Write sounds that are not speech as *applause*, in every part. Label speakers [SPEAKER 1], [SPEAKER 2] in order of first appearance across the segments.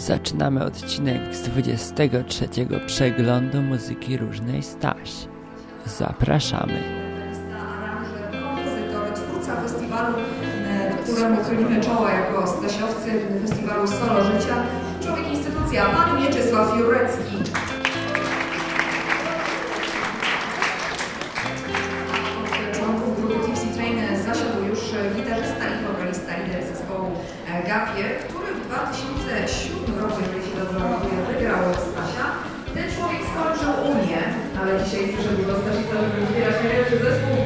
[SPEAKER 1] Zaczynamy odcinek z 23 przeglądu muzyki różnej Staś. Zapraszamy.
[SPEAKER 2] twórca festiwalu, e, któremu chylimy czoła jako Stasiowcy festiwalu Solo Życia, człowiek instytucja, pan Mieczysław Jurecki. Tipsy Train zasiadł już gitarzysta i wokalista lider zespołu e, Gapie, który w 2007 roku, jeżeli się dobrze wygrał Stasia. Ten człowiek skończył Unię, ale dzisiaj przyszedł do Staszica, żeby wybierać najlepszy zespół.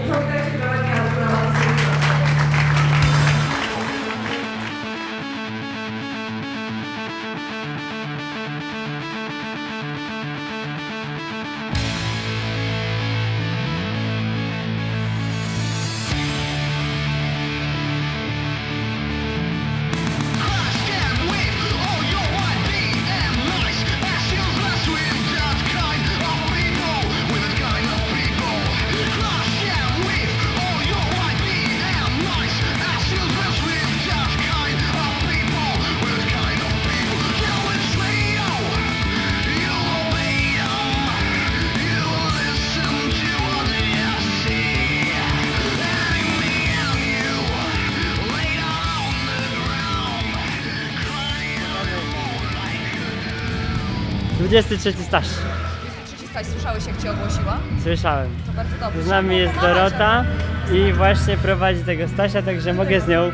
[SPEAKER 3] 23 staż.
[SPEAKER 4] 23 staż, słyszałeś jak Cię ogłosiła?
[SPEAKER 3] Słyszałem.
[SPEAKER 4] To bardzo dobrze.
[SPEAKER 3] Z nami jest Dorota i właśnie prowadzi tego Stasia, także mogę z nią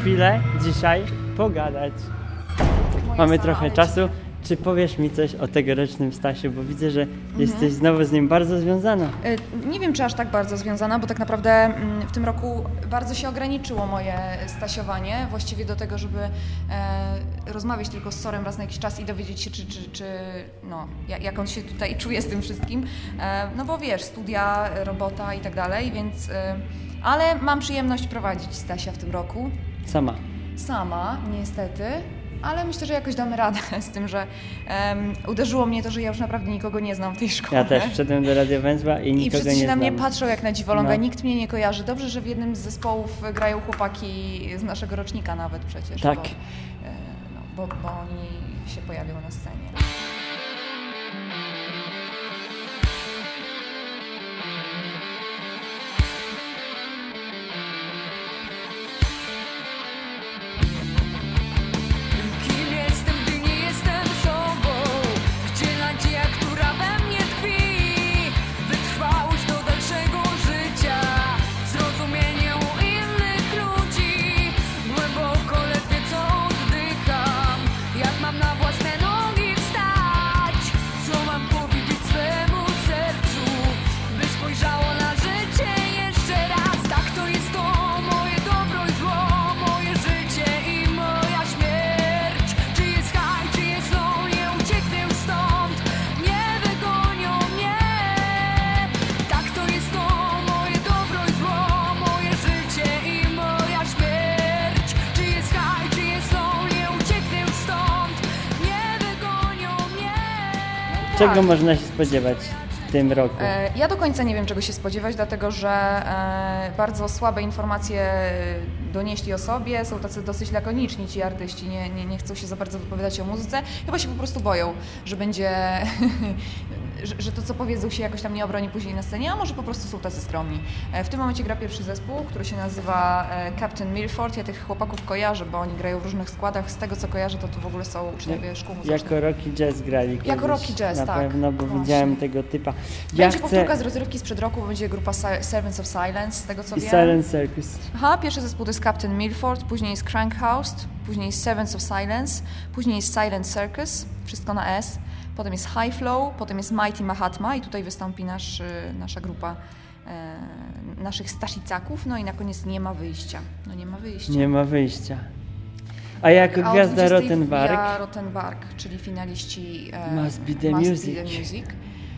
[SPEAKER 3] chwilę dzisiaj pogadać. Mamy trochę czasu. Czy powiesz mi coś o tegorocznym Stasiu, bo widzę, że jesteś znowu z nim bardzo związana.
[SPEAKER 4] Y, Nie wiem, czy aż tak bardzo związana, bo tak naprawdę mm, w tym roku bardzo się ograniczyło moje stasiowanie, właściwie do tego, żeby e, rozmawiać tylko z Sorem raz na jakiś czas i dowiedzieć się, czy, czy, czy no, ja- jak on się tutaj czuje z tym wszystkim. E, no bo wiesz, studia, robota i tak dalej, więc... E, ale mam przyjemność prowadzić Stasia w tym roku.
[SPEAKER 3] Sama.
[SPEAKER 4] sama, niestety, ale myślę, że jakoś damy radę *laughs* z tym, że em, uderzyło mnie to, że ja już naprawdę nikogo nie znam w tej szkole.
[SPEAKER 3] Ja też wszedłem do Radio Węzła i
[SPEAKER 4] I
[SPEAKER 3] nikogo
[SPEAKER 4] wszyscy się
[SPEAKER 3] nie
[SPEAKER 4] na mnie patrzą jak na dziwoląga,
[SPEAKER 3] No.
[SPEAKER 4] nikt mnie nie kojarzy. Dobrze, że w jednym z zespołów grają chłopaki z naszego rocznika nawet przecież.
[SPEAKER 3] Tak.
[SPEAKER 4] Bo, e, no, bo, bo oni się pojawią na scenie.
[SPEAKER 3] Czego
[SPEAKER 4] Tak.
[SPEAKER 3] można się spodziewać w tym roku?
[SPEAKER 4] E, Ja do końca nie wiem, czego się spodziewać, dlatego że e, bardzo słabe informacje donieśli o sobie, są tacy dosyć lakoniczni ci artyści, nie, nie, nie chcą się za bardzo wypowiadać o muzyce, chyba się po prostu boją, że będzie, *laughs* że, że to co powiedzą się jakoś tam nie obroni później na scenie, a może po prostu są tacy skromni. E, W tym momencie gra pierwszy zespół, który się nazywa e, Captain Milford, ja tych chłopaków kojarzę, bo oni grają w różnych składach, z tego co kojarzę, to to w ogóle są uczniowie szkół muzycznych.
[SPEAKER 3] Jako Rocky Jazz grali kiedyś,
[SPEAKER 4] Jako Rocky Jazz,
[SPEAKER 3] Na
[SPEAKER 4] tak.
[SPEAKER 3] pewno, bo
[SPEAKER 4] Właśnie.
[SPEAKER 3] widziałem tego typa. Ja
[SPEAKER 4] Będzie
[SPEAKER 3] chcę...
[SPEAKER 4] powtórka z rozrywki sprzed roku, będzie grupa Servants of Silence, z tego co
[SPEAKER 3] I
[SPEAKER 4] wiem.
[SPEAKER 3] Silent Circus.
[SPEAKER 4] Aha, pierwszy zespół to jest Captain Milford, później jest Crankhouse, później jest Servants of Silence, później jest Silent Circus, wszystko na S, potem jest High Flow, potem jest Mighty Mahatma i tutaj wystąpi nasz, y, nasza grupa e, naszych staszicaków, no i na koniec nie ma wyjścia. No nie ma wyjścia.
[SPEAKER 3] Nie ma wyjścia. A jako
[SPEAKER 4] A
[SPEAKER 3] gwiazda
[SPEAKER 4] 20
[SPEAKER 3] Rottenbark
[SPEAKER 4] Rottenbark, czyli finaliści e,
[SPEAKER 3] Must Be The
[SPEAKER 4] Must
[SPEAKER 3] Music.
[SPEAKER 4] Be the Music.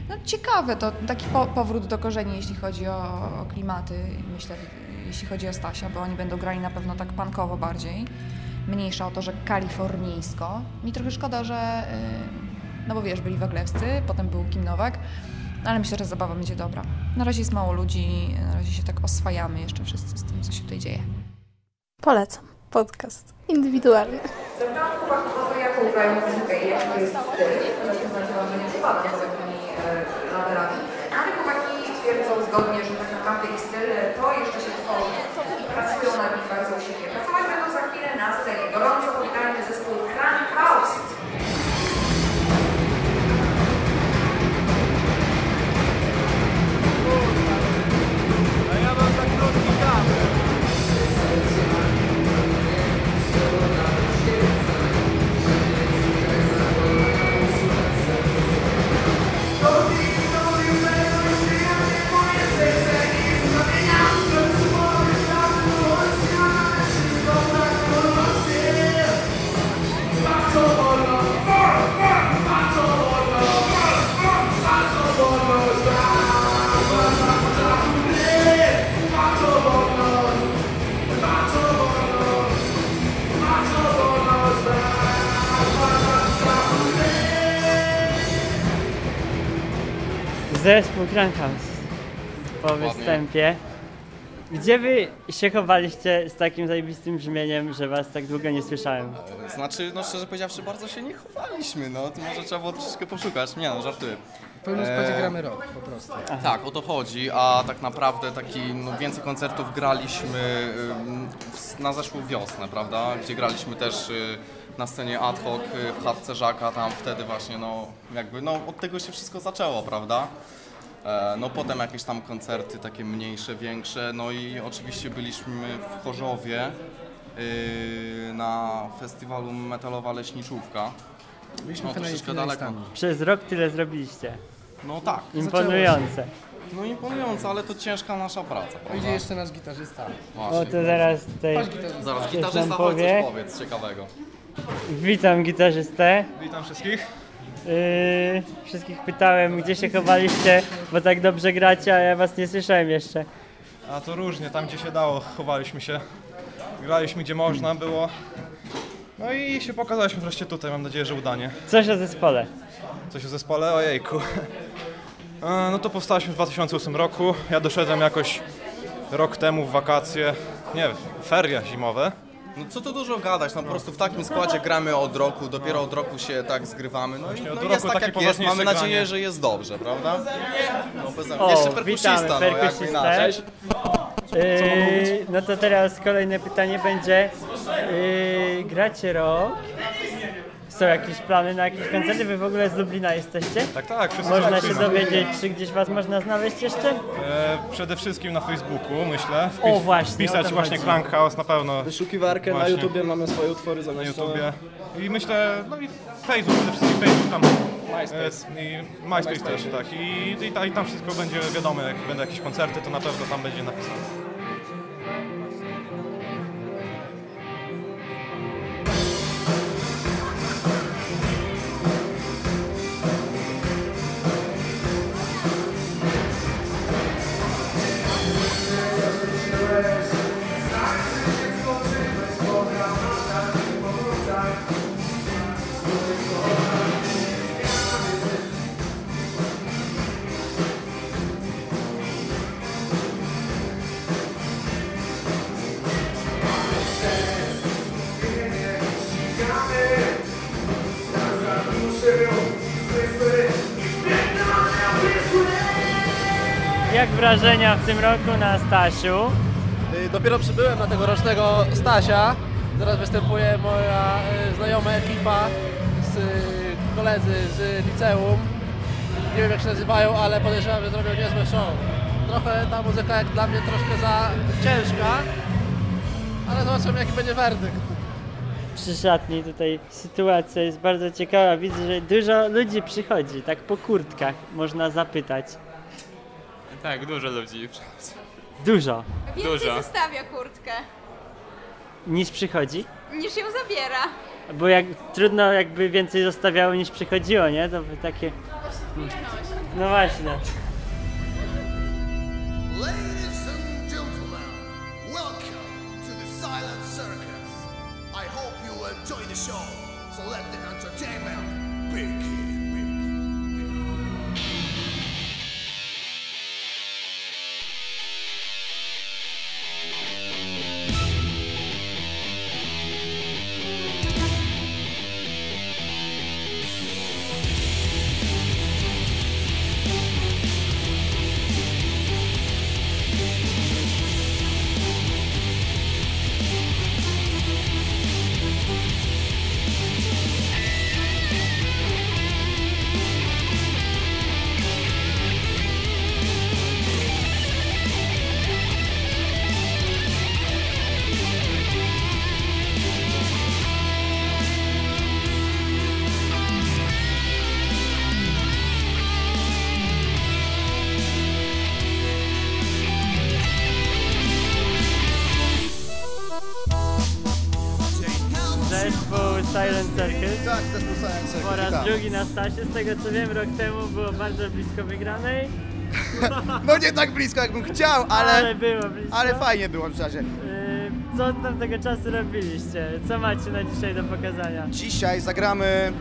[SPEAKER 4] No ciekawe, to taki po, powrót do korzeni, jeśli chodzi o, o klimaty, myślę, jeśli chodzi o Stasia, bo oni będą grali na pewno tak punkowo bardziej. Mniejsza o to, że kalifornijsko. Mi trochę szkoda, że... y, No bo wiesz, byli Waglewscy, potem był Kim Nowak, ale myślę, że zabawa będzie dobra. Na razie jest mało ludzi, na razie się tak oswajamy jeszcze wszyscy z tym, co się tutaj dzieje.
[SPEAKER 5] Polecam. Podcast. Indywidualny.
[SPEAKER 2] Zapytałam chłopaków o to, jaką grają muzykę i jaki to jest styl. Znaczy że nie za takimi e, laderami. Ale chłopaki twierdzą zgodnie, że tak naprawdę ich styl to jeszcze się tworzy i pracują
[SPEAKER 3] Krankhaus po występie. Gdzie wy się chowaliście z takim zajebistym brzmieniem, że was tak długo nie słyszałem?
[SPEAKER 5] Znaczy, no szczerze powiedziawszy, bardzo się nie chowaliśmy, no. To może trzeba było troszeczkę poszukać. Nie no, żartuję.
[SPEAKER 6] W pełnym składzie gramy rok, po prostu.
[SPEAKER 5] Tak, o to chodzi, a tak naprawdę taki, no, więcej koncertów graliśmy ym, w- na zeszłą wiosnę, prawda? Gdzie graliśmy też y, na scenie ad hoc y, w chatce Żaka, tam wtedy właśnie, no jakby, no od tego się wszystko zaczęło, prawda? E, No potem jakieś tam koncerty takie mniejsze, większe, no i oczywiście byliśmy w Chorzowie y, na festiwalu Metalowa Leśniczówka.
[SPEAKER 6] Byliśmy
[SPEAKER 5] No, troszeczkę daleko.
[SPEAKER 3] Przez rok tyle zrobiliście.
[SPEAKER 5] No tak,
[SPEAKER 3] Imponujące.
[SPEAKER 5] no imponujące, ale to ciężka nasza praca,
[SPEAKER 6] Idzie jeszcze nasz gitarzysta.
[SPEAKER 3] O, to zaraz tutaj
[SPEAKER 6] gitarzysta.
[SPEAKER 5] Zaraz, gitarzysta,
[SPEAKER 3] powie.
[SPEAKER 5] coś powiedz ciekawego.
[SPEAKER 3] witam gitarzystę.
[SPEAKER 7] Witam wszystkich.
[SPEAKER 3] Yy, wszystkich pytałem, gdzie się chowaliście, bo tak dobrze gracie, a ja was nie słyszałem jeszcze.
[SPEAKER 7] A to różnie, tam gdzie się dało, chowaliśmy się. Graliśmy gdzie można było. No i się pokazaliśmy wreszcie tutaj, mam nadzieję, że udanie.
[SPEAKER 3] Coś o zespole.
[SPEAKER 7] Coś o zespole? Ojejku. No to powstaliśmy w 2008 roku. Ja doszedłem jakoś rok temu w wakacje, nie, ferie zimowe.
[SPEAKER 5] No co tu dużo gadać, no po prostu w takim składzie gramy od roku, dopiero od roku się tak zgrywamy. No i
[SPEAKER 7] Właśnie od
[SPEAKER 5] no jest tak
[SPEAKER 7] takie
[SPEAKER 5] jak jest,
[SPEAKER 7] poważniejsze
[SPEAKER 5] mamy nadzieję,
[SPEAKER 7] granie.
[SPEAKER 5] że jest dobrze, prawda? No bez
[SPEAKER 3] O,
[SPEAKER 5] Jeszcze perkusista,
[SPEAKER 3] witamy
[SPEAKER 5] no
[SPEAKER 3] perkusistę.
[SPEAKER 5] inaczej.
[SPEAKER 3] Yy, no to teraz kolejne pytanie będzie. Yy, gracie rok? Są jakieś plany na jakieś koncerty? Wy w ogóle z Lublina jesteście?
[SPEAKER 7] Tak, tak, wszyscy
[SPEAKER 3] Można
[SPEAKER 7] wszyscy.
[SPEAKER 3] się dowiedzieć, czy gdzieś was można znaleźć jeszcze?
[SPEAKER 7] E, przede wszystkim na Facebooku, myślę.
[SPEAKER 3] O, właśnie,
[SPEAKER 7] Wpisać właśnie. Crank House na pewno
[SPEAKER 8] Wyszukiwarkę na
[SPEAKER 7] Właśnie.
[SPEAKER 8] YouTubie mamy swoje utwory
[SPEAKER 7] na
[SPEAKER 8] zamieszczone.
[SPEAKER 7] YouTubie. I myślę, no i Facebook, przede wszystkim Facebook tam.
[SPEAKER 8] MySpace.
[SPEAKER 7] E, I MySpace też, tak. I, i, I tam wszystko będzie wiadomo, jak będą jakieś koncerty, to na pewno tam będzie napisane.
[SPEAKER 3] Wrażenia w tym roku na Stasiu?
[SPEAKER 8] Y, Dopiero przybyłem na tegorocznego Stasia. Teraz występuje moja y, znajoma ekipa z y, koledzy z liceum. Nie wiem jak się nazywają, ale podejrzewam, że zrobią niezłe show. Trochę ta muzyka jak dla mnie troszkę za ciężka, ale zobaczymy jaki będzie werdykt.
[SPEAKER 3] Przy szatni tutaj sytuacja jest bardzo ciekawa. Widzę, że dużo ludzi przychodzi, tak po kurtkach można zapytać.
[SPEAKER 9] Tak, dużo ludzi.
[SPEAKER 3] Dużo.
[SPEAKER 10] Więcej
[SPEAKER 9] Dużo.
[SPEAKER 10] zostawia kurtkę
[SPEAKER 3] Niż przychodzi?
[SPEAKER 10] niż ją zabiera.
[SPEAKER 3] Bo jak trudno jakby więcej zostawiało niż przychodziło, nie? To by takie... No właśnie.
[SPEAKER 11] Ladies and gentlemen, welcome to the Silent Circus. I hope you enjoy the show. So let the entertainment begin.
[SPEAKER 3] Stasie, z tego co wiem, rok temu było bardzo blisko wygranej. *laughs*
[SPEAKER 12] No nie tak blisko jakbym chciał, ale,
[SPEAKER 3] Ale było blisko.
[SPEAKER 12] ale fajnie było w czasie.
[SPEAKER 3] Yy, Co od tamtego czasu robiliście? Co macie na dzisiaj do pokazania?
[SPEAKER 12] Dzisiaj zagramy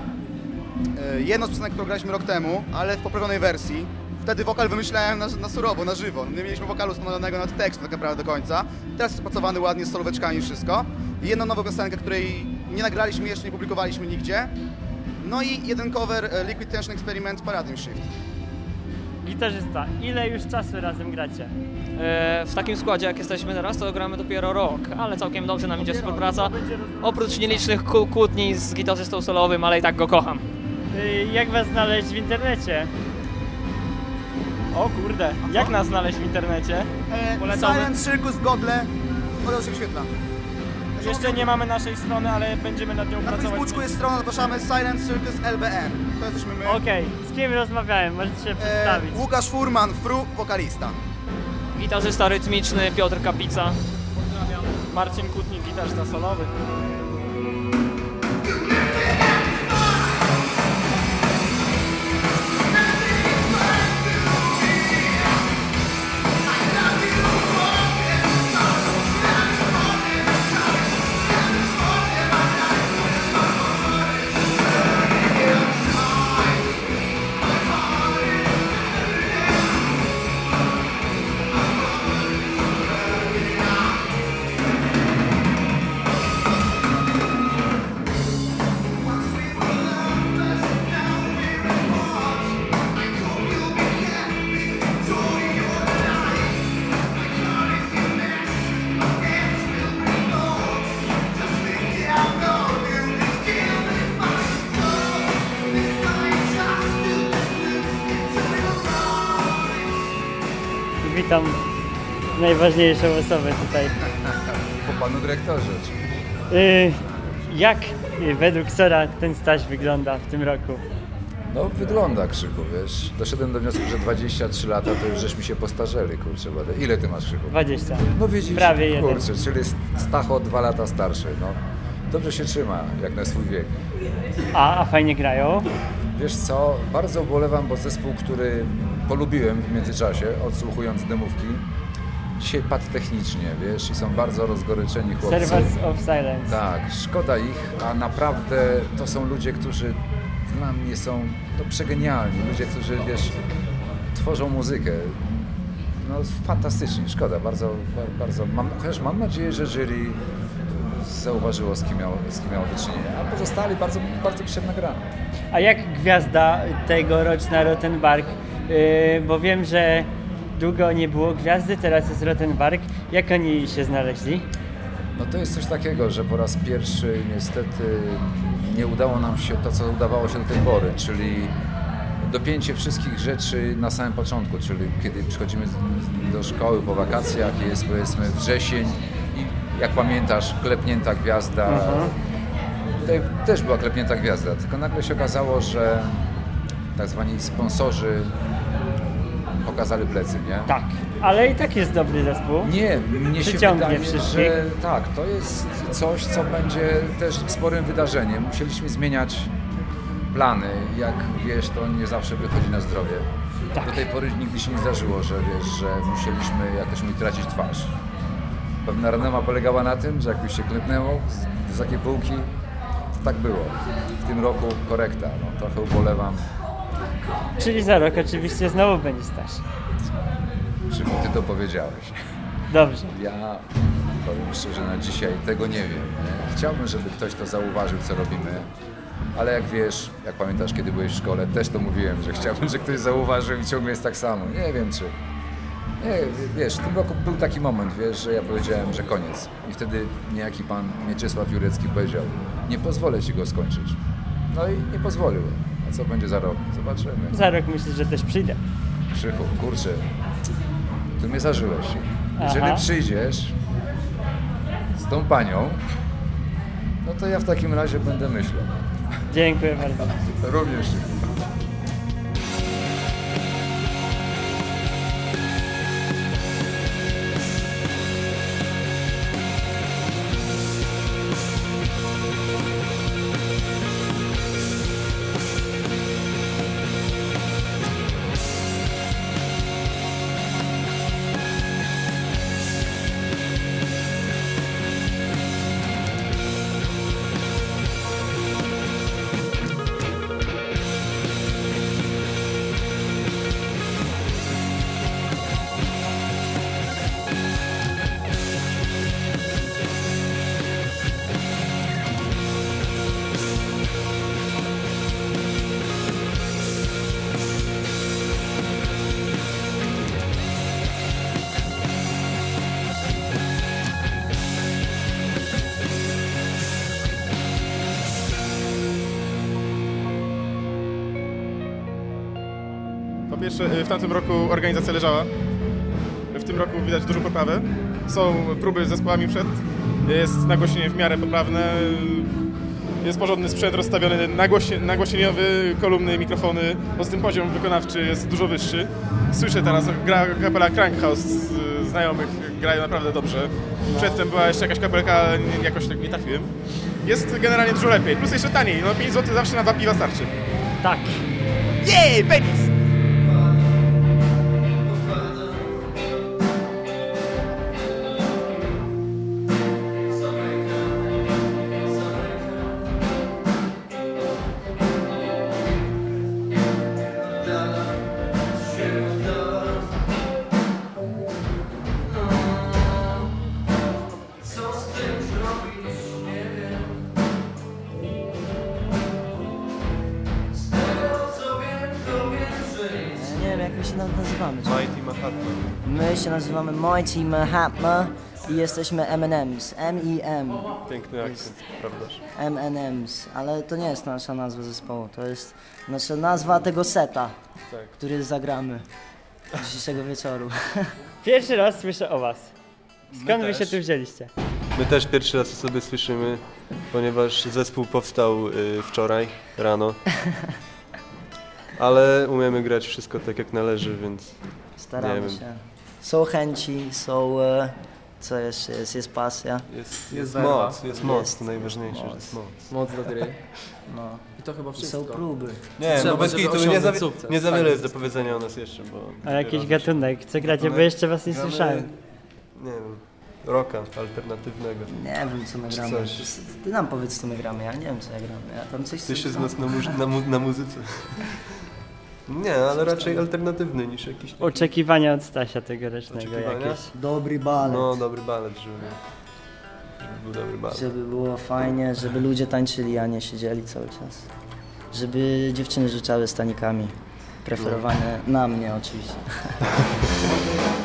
[SPEAKER 12] e, jedną z piosenek, którą graliśmy rok temu, ale w poprawionej wersji. Wtedy wokal wymyślałem na, na surowo, na żywo. Nie mieliśmy wokalu stanowionego nad tekstu tak naprawdę do końca. Teraz jest spracowany ładnie z solóweczkami i wszystko. I jedną nową piosenkę, której nie nagraliśmy jeszcze, nie publikowaliśmy nigdzie. No i jeden cover e, Liquid Tension Experiment Paradigm Shift.
[SPEAKER 3] Gitarzysta, ile już czasu razem gracie?
[SPEAKER 13] E, W takim składzie, jak jesteśmy teraz, to gramy dopiero rok, ale całkiem dobrze nam idzie współpraca. Oprócz nielicznych kłó- kłótni z gitarzystą solowym, ale i tak go kocham.
[SPEAKER 3] Yy, Jak was znaleźć w internecie?
[SPEAKER 14] O kurde, jak nas znaleźć w internecie?
[SPEAKER 12] E. Silent Circus w Godle. Od się wyświetla.
[SPEAKER 14] Jeszcze nie mamy naszej strony, ale będziemy nad nią
[SPEAKER 12] Na
[SPEAKER 14] pracować.
[SPEAKER 12] Facebooku jest strona, zapraszamy Silent Circus LBN. To jesteśmy my.
[SPEAKER 3] Okej, z kim rozmawiałem? Możecie się przedstawić.
[SPEAKER 12] E, Łukasz Furman, fru, wokalista.
[SPEAKER 13] Gitarzysta rytmiczny Piotr Kapica.
[SPEAKER 14] Marcin Kutnik, gitarzysta solowy.
[SPEAKER 3] Najważniejszą osobę tutaj.
[SPEAKER 15] Po panu dyrektorze.
[SPEAKER 3] Yy, jak według Sora ten staż wygląda w tym roku?
[SPEAKER 15] No wygląda Krzyku, wiesz. Doszedłem do wniosku, że 23 lata to już żeśmy się postarzeli, kurczę. Bade. Ile ty masz Krzyku?
[SPEAKER 3] 20.
[SPEAKER 15] No widzisz,
[SPEAKER 3] Prawie jeden.
[SPEAKER 15] kurczę, czyli Stacho dwa lata starszy, no. Dobrze się trzyma, jak na swój wiek.
[SPEAKER 3] A, a fajnie grają?
[SPEAKER 15] Wiesz co, bardzo ubolewam, bo zespół, który polubiłem w międzyczasie, odsłuchując demówki, dzisiaj padł technicznie, wiesz, i są bardzo rozgoryczeni chłopcy.
[SPEAKER 3] Servants of Silence.
[SPEAKER 15] Tak, szkoda ich, a naprawdę to są ludzie, którzy dla mnie są no, przegenialni. Ludzie, którzy, wiesz, tworzą muzykę. No fantastycznie, szkoda, bardzo, bar- bardzo. Mam, chociaż mam nadzieję, że jury zauważyło, z kim miał, z kim miał do czynienia. A pozostali bardzo, bardzo przyjemna gra.
[SPEAKER 3] A jak gwiazda tegoroczna Rottenbark? Yy, bo wiem, że długo nie było gwiazdy, teraz jest Rottenbark. Jak oni się znaleźli?
[SPEAKER 15] No to jest coś takiego, że po raz pierwszy niestety nie udało nam się to, co udawało się do tej pory, czyli dopięcie wszystkich rzeczy na samym początku, czyli kiedy przychodzimy do szkoły po wakacjach, jest powiedzmy wrzesień i jak pamiętasz, klepnięta gwiazda.
[SPEAKER 3] Mhm.
[SPEAKER 15] Tutaj też była klepnięta gwiazda, tylko nagle się okazało, że tak zwani sponsorzy pokazali plecy, nie?
[SPEAKER 3] Tak, ale i tak jest dobry zespół.
[SPEAKER 15] Nie, mnie się wydaje,
[SPEAKER 3] wszystkich.
[SPEAKER 15] że tak, to jest coś, co będzie też sporym wydarzeniem. Musieliśmy zmieniać plany. Jak wiesz, to nie zawsze wychodzi na zdrowie.
[SPEAKER 3] Tak.
[SPEAKER 15] Do tej pory nigdy się nie zdarzyło, że wiesz, że musieliśmy, jak też mówi, tracić twarz. Pewna renoma polegała na tym, że jak już się klepnęło z wysokiej półki, to tak było. W tym roku korekta, no, trochę ubolewam.
[SPEAKER 3] Czyli za rok oczywiście znowu będzie staż.
[SPEAKER 15] Czym ty to powiedziałeś?
[SPEAKER 3] Dobrze.
[SPEAKER 15] Ja powiem szczerze, na dzisiaj tego nie wiem. Chciałbym, żeby ktoś to zauważył, co robimy. Ale jak wiesz, jak pamiętasz, kiedy byłeś w szkole, też to mówiłem, że chciałbym, że ktoś zauważył i ciągle jest tak samo. Nie wiem, czy... Nie, wiesz, w tym roku był taki moment, wiesz, że ja powiedziałem, że koniec. I wtedy niejaki pan Mieczysław Jurecki powiedział, nie pozwolę ci go skończyć. No i nie pozwolił. A co będzie za rok? Zobaczymy.
[SPEAKER 3] Za rok myślę, że też przyjdę.
[SPEAKER 15] Krzychu, kurczę, ty mnie zażyłeś. Jeżeli
[SPEAKER 3] Aha.
[SPEAKER 15] przyjdziesz z tą panią, no to ja w takim razie będę myślał.
[SPEAKER 3] Dziękuję bardzo.
[SPEAKER 15] Również.
[SPEAKER 16] W tamtym roku organizacja leżała. W tym roku widać dużą poprawę. Są próby z zespołami przed. Jest nagłośnienie w miarę poprawne. Jest porządny sprzęt rozstawiony nagłośnie, nagłośnieniowy, kolumny, mikrofony. Poza tym poziom wykonawczy jest dużo wyższy. Słyszę teraz, gra kapela Crankhouse z znajomych, grają naprawdę dobrze. Przedtem była jeszcze jakaś kapelka, ale nie- jakoś tak nie trafiłem. Jest generalnie dużo lepiej. Plus jeszcze taniej. No 5 zł zawsze na dwa piwa starczy.
[SPEAKER 3] Tak.
[SPEAKER 16] Jej, penis!
[SPEAKER 7] Mighty
[SPEAKER 17] Mahatma i jesteśmy M&M's. M-I-M.
[SPEAKER 7] Piękny akcent, prawdaż?
[SPEAKER 17] M&M's, ale to nie jest nasza nazwa zespołu, to jest nasza nazwa tego seta,
[SPEAKER 7] Tak.
[SPEAKER 17] który zagramy dzisiejszego wieczoru. *laughs*
[SPEAKER 3] Pierwszy raz słyszę o was. Skąd
[SPEAKER 18] My
[SPEAKER 3] wy się
[SPEAKER 18] też.
[SPEAKER 3] tu wzięliście?
[SPEAKER 18] My też pierwszy raz o sobie słyszymy, ponieważ zespół powstał y, wczoraj rano. *laughs* Ale umiemy grać wszystko tak jak należy, więc nie
[SPEAKER 17] Staramy
[SPEAKER 18] wiem.
[SPEAKER 17] się. Są chęci, są... e, Co jeszcze jest? Jest pasja.
[SPEAKER 18] Jest, jest moc, jest moc, to najważniejsze, że jest moc.
[SPEAKER 6] Moc do gry. *laughs*
[SPEAKER 17] No.
[SPEAKER 6] I to chyba
[SPEAKER 17] I
[SPEAKER 6] wszystko.
[SPEAKER 17] są próby.
[SPEAKER 18] Nie,
[SPEAKER 6] Trzeba,
[SPEAKER 18] no bez kitu, nie za,
[SPEAKER 6] sukces.
[SPEAKER 18] nie za
[SPEAKER 6] Tak
[SPEAKER 18] wiele
[SPEAKER 6] jest.
[SPEAKER 18] do powiedzenia o nas jeszcze, bo...
[SPEAKER 3] A jakiś gatunek, co gracie, bo jeszcze was nie
[SPEAKER 18] Gramy,
[SPEAKER 3] słyszałem.
[SPEAKER 18] Nie wiem, rocka alternatywnego.
[SPEAKER 17] Nie wiem co my gramy.
[SPEAKER 18] Coś.
[SPEAKER 17] Ty nam powiedz co my gramy, ja nie wiem co ja gram. Ja tam coś
[SPEAKER 18] Ty się znasz na, mu- na, mu- na muzyce. *laughs* Nie, ale raczej alternatywny niż jakiś taki...
[SPEAKER 3] Oczekiwania od Stasia tegorocznego jakieś.
[SPEAKER 17] Dobry balet.
[SPEAKER 18] No, dobry balet, żeby, żeby był dobry balet.
[SPEAKER 17] Żeby było fajnie, żeby ludzie tańczyli, a nie siedzieli cały czas. Żeby dziewczyny rzucały stanikami. Preferowane na mnie oczywiście. *laughs*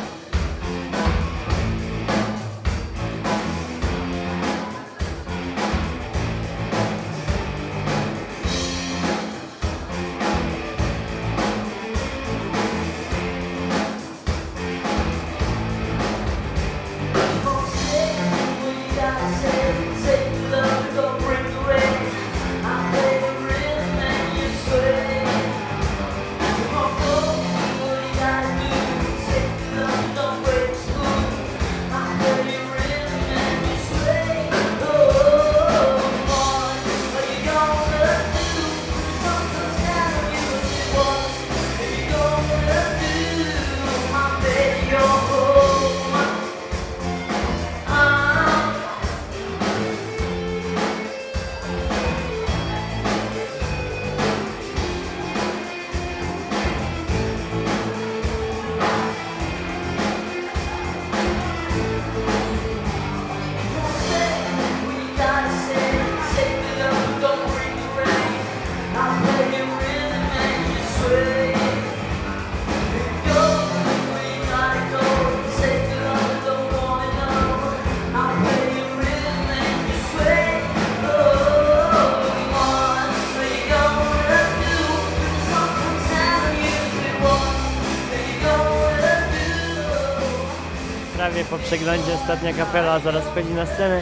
[SPEAKER 3] przeglądzie ostatnia kapela zaraz wchodzi na scenę.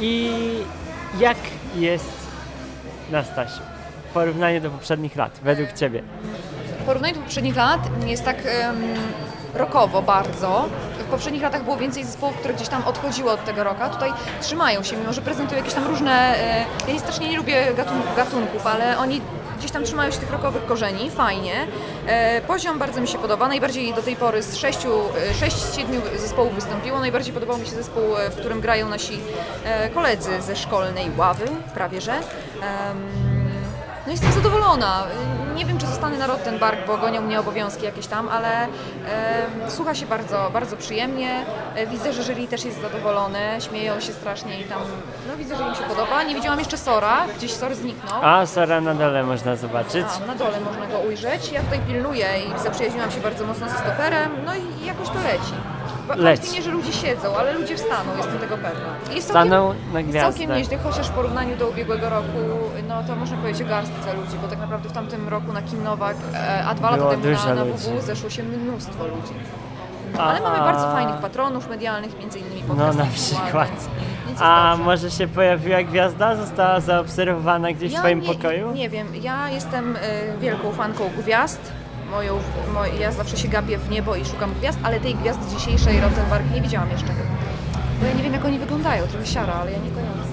[SPEAKER 3] I jak jest na Stasiu? W porównaniu do poprzednich lat, według Ciebie.
[SPEAKER 4] W porównaniu do poprzednich lat jest tak um, rockowo bardzo. W poprzednich latach było więcej zespołów, które gdzieś tam odchodziły od tego roka. Tutaj trzymają się, mimo że prezentują jakieś tam różne... E, ja nie strasznie nie lubię gatun gatunków, ale oni gdzieś tam trzymają się tych rockowych korzeni, fajnie. E, poziom bardzo mi się podoba. Najbardziej do tej pory z sześciu, e, sześć z siedmiu zespołów wystąpiło. Najbardziej podobał mi się zespół, e, w którym grają nasi e, koledzy ze szkolnej ławy, prawie że. No jestem zadowolona. Nie wiem, czy zostanę na Rottenbark, bo gonią mnie obowiązki jakieś tam, ale e, słucha się bardzo, bardzo przyjemnie. E, widzę, że jury też jest zadowolone, śmieją się strasznie i tam, no widzę, że im się podoba. Nie widziałam jeszcze Sora, gdzieś Sor zniknął.
[SPEAKER 3] A, Sara na dole można zobaczyć.
[SPEAKER 4] A, na dole można go ujrzeć. Ja tutaj pilnuję i zaprzyjaźniłam się bardzo mocno ze stoperem, no i jakoś to leci.
[SPEAKER 19] Leć.
[SPEAKER 4] Nie, że ludzie siedzą, ale ludzie wstaną, jestem tego pewna. Jest
[SPEAKER 19] Staną
[SPEAKER 4] całkiem,
[SPEAKER 19] na gwiazdę.
[SPEAKER 4] całkiem nieźle, chociaż w porównaniu do ubiegłego roku, no to można powiedzieć o garstce ludzi, bo tak naprawdę w tamtym roku na Kim Nowak, e, a dwa lata
[SPEAKER 19] Było
[SPEAKER 4] temu
[SPEAKER 19] dużo
[SPEAKER 4] na, na. WW zeszło się mnóstwo ludzi.
[SPEAKER 19] A-
[SPEAKER 4] Ale mamy
[SPEAKER 19] a-
[SPEAKER 4] bardzo fajnych patronów medialnych, między innymi
[SPEAKER 19] No na przykład. A może się pojawiła gwiazda? Została zaobserwowana gdzieś w twoim
[SPEAKER 4] nie,
[SPEAKER 19] pokoju?
[SPEAKER 4] Nie wiem, ja jestem y, wielką fanką gwiazd. Moją, moj, ja zawsze się gapię w niebo i szukam gwiazd, ale tej gwiazdy dzisiejszej Rottenberg nie widziałam jeszcze. Bo ja nie wiem jak oni wyglądają, trochę siara, ale ja nie kojarzę.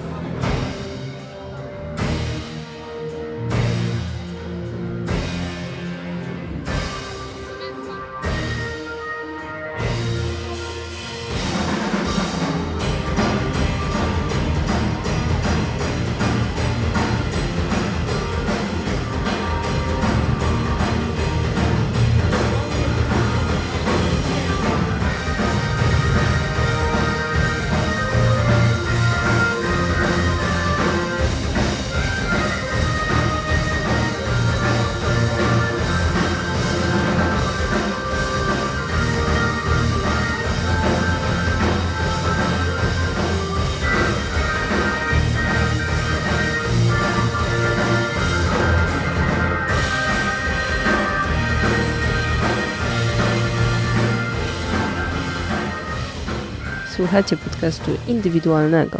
[SPEAKER 20] Słuchacie podcastu indywidualnego.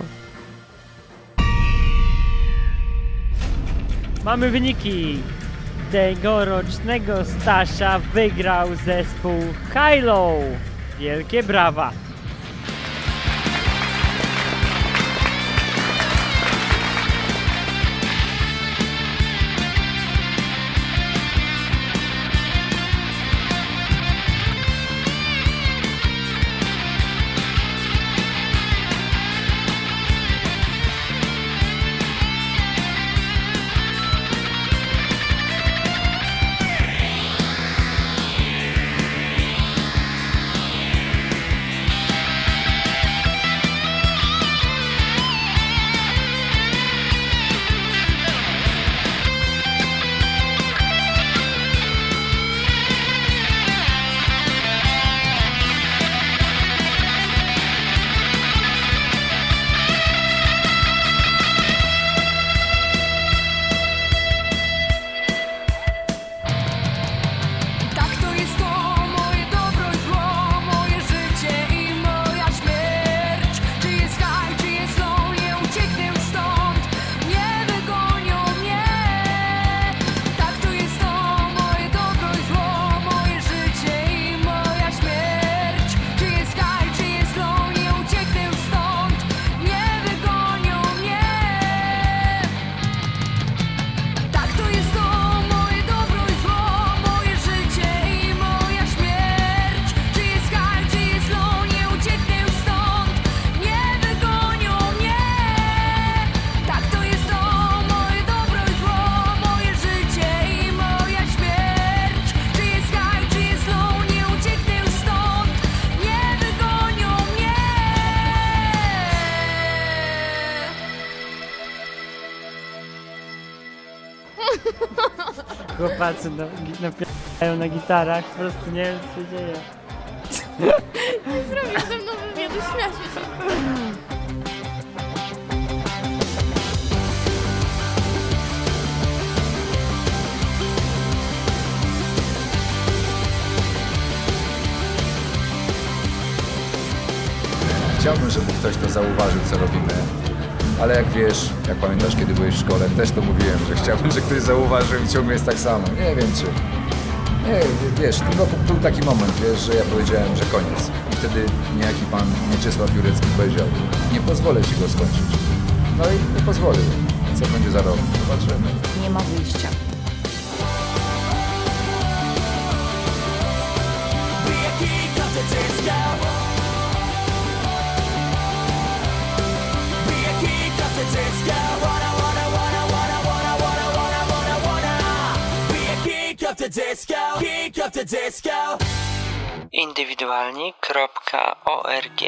[SPEAKER 19] Mamy wyniki. Tegorocznego Stasia wygrał zespół Hilo. Wielkie brawa. Chłopacy no, gi- napierają na gitarach, po prostu nie wiem co się dzieje.
[SPEAKER 10] Nie zrobisz ze mną wywiadu, śmiać się.
[SPEAKER 15] Chciałbym, żeby ktoś to zauważył, co robimy. Ale jak wiesz, jak pamiętasz, kiedy byłeś w szkole, też to mówiłem, że chciałbym, *laughs* że ktoś zauważył i ciągle jest tak samo. Nie wiem czy. Nie, wiesz, roku był taki moment, wiesz, że ja powiedziałem, że koniec. I wtedy niejaki pan Mieczysław Jurecki powiedział, nie pozwolę ci go skończyć. No i nie pozwolił. Co będzie za rok? Zobaczymy.
[SPEAKER 4] Nie ma wyjścia.
[SPEAKER 21] Indywidualni.org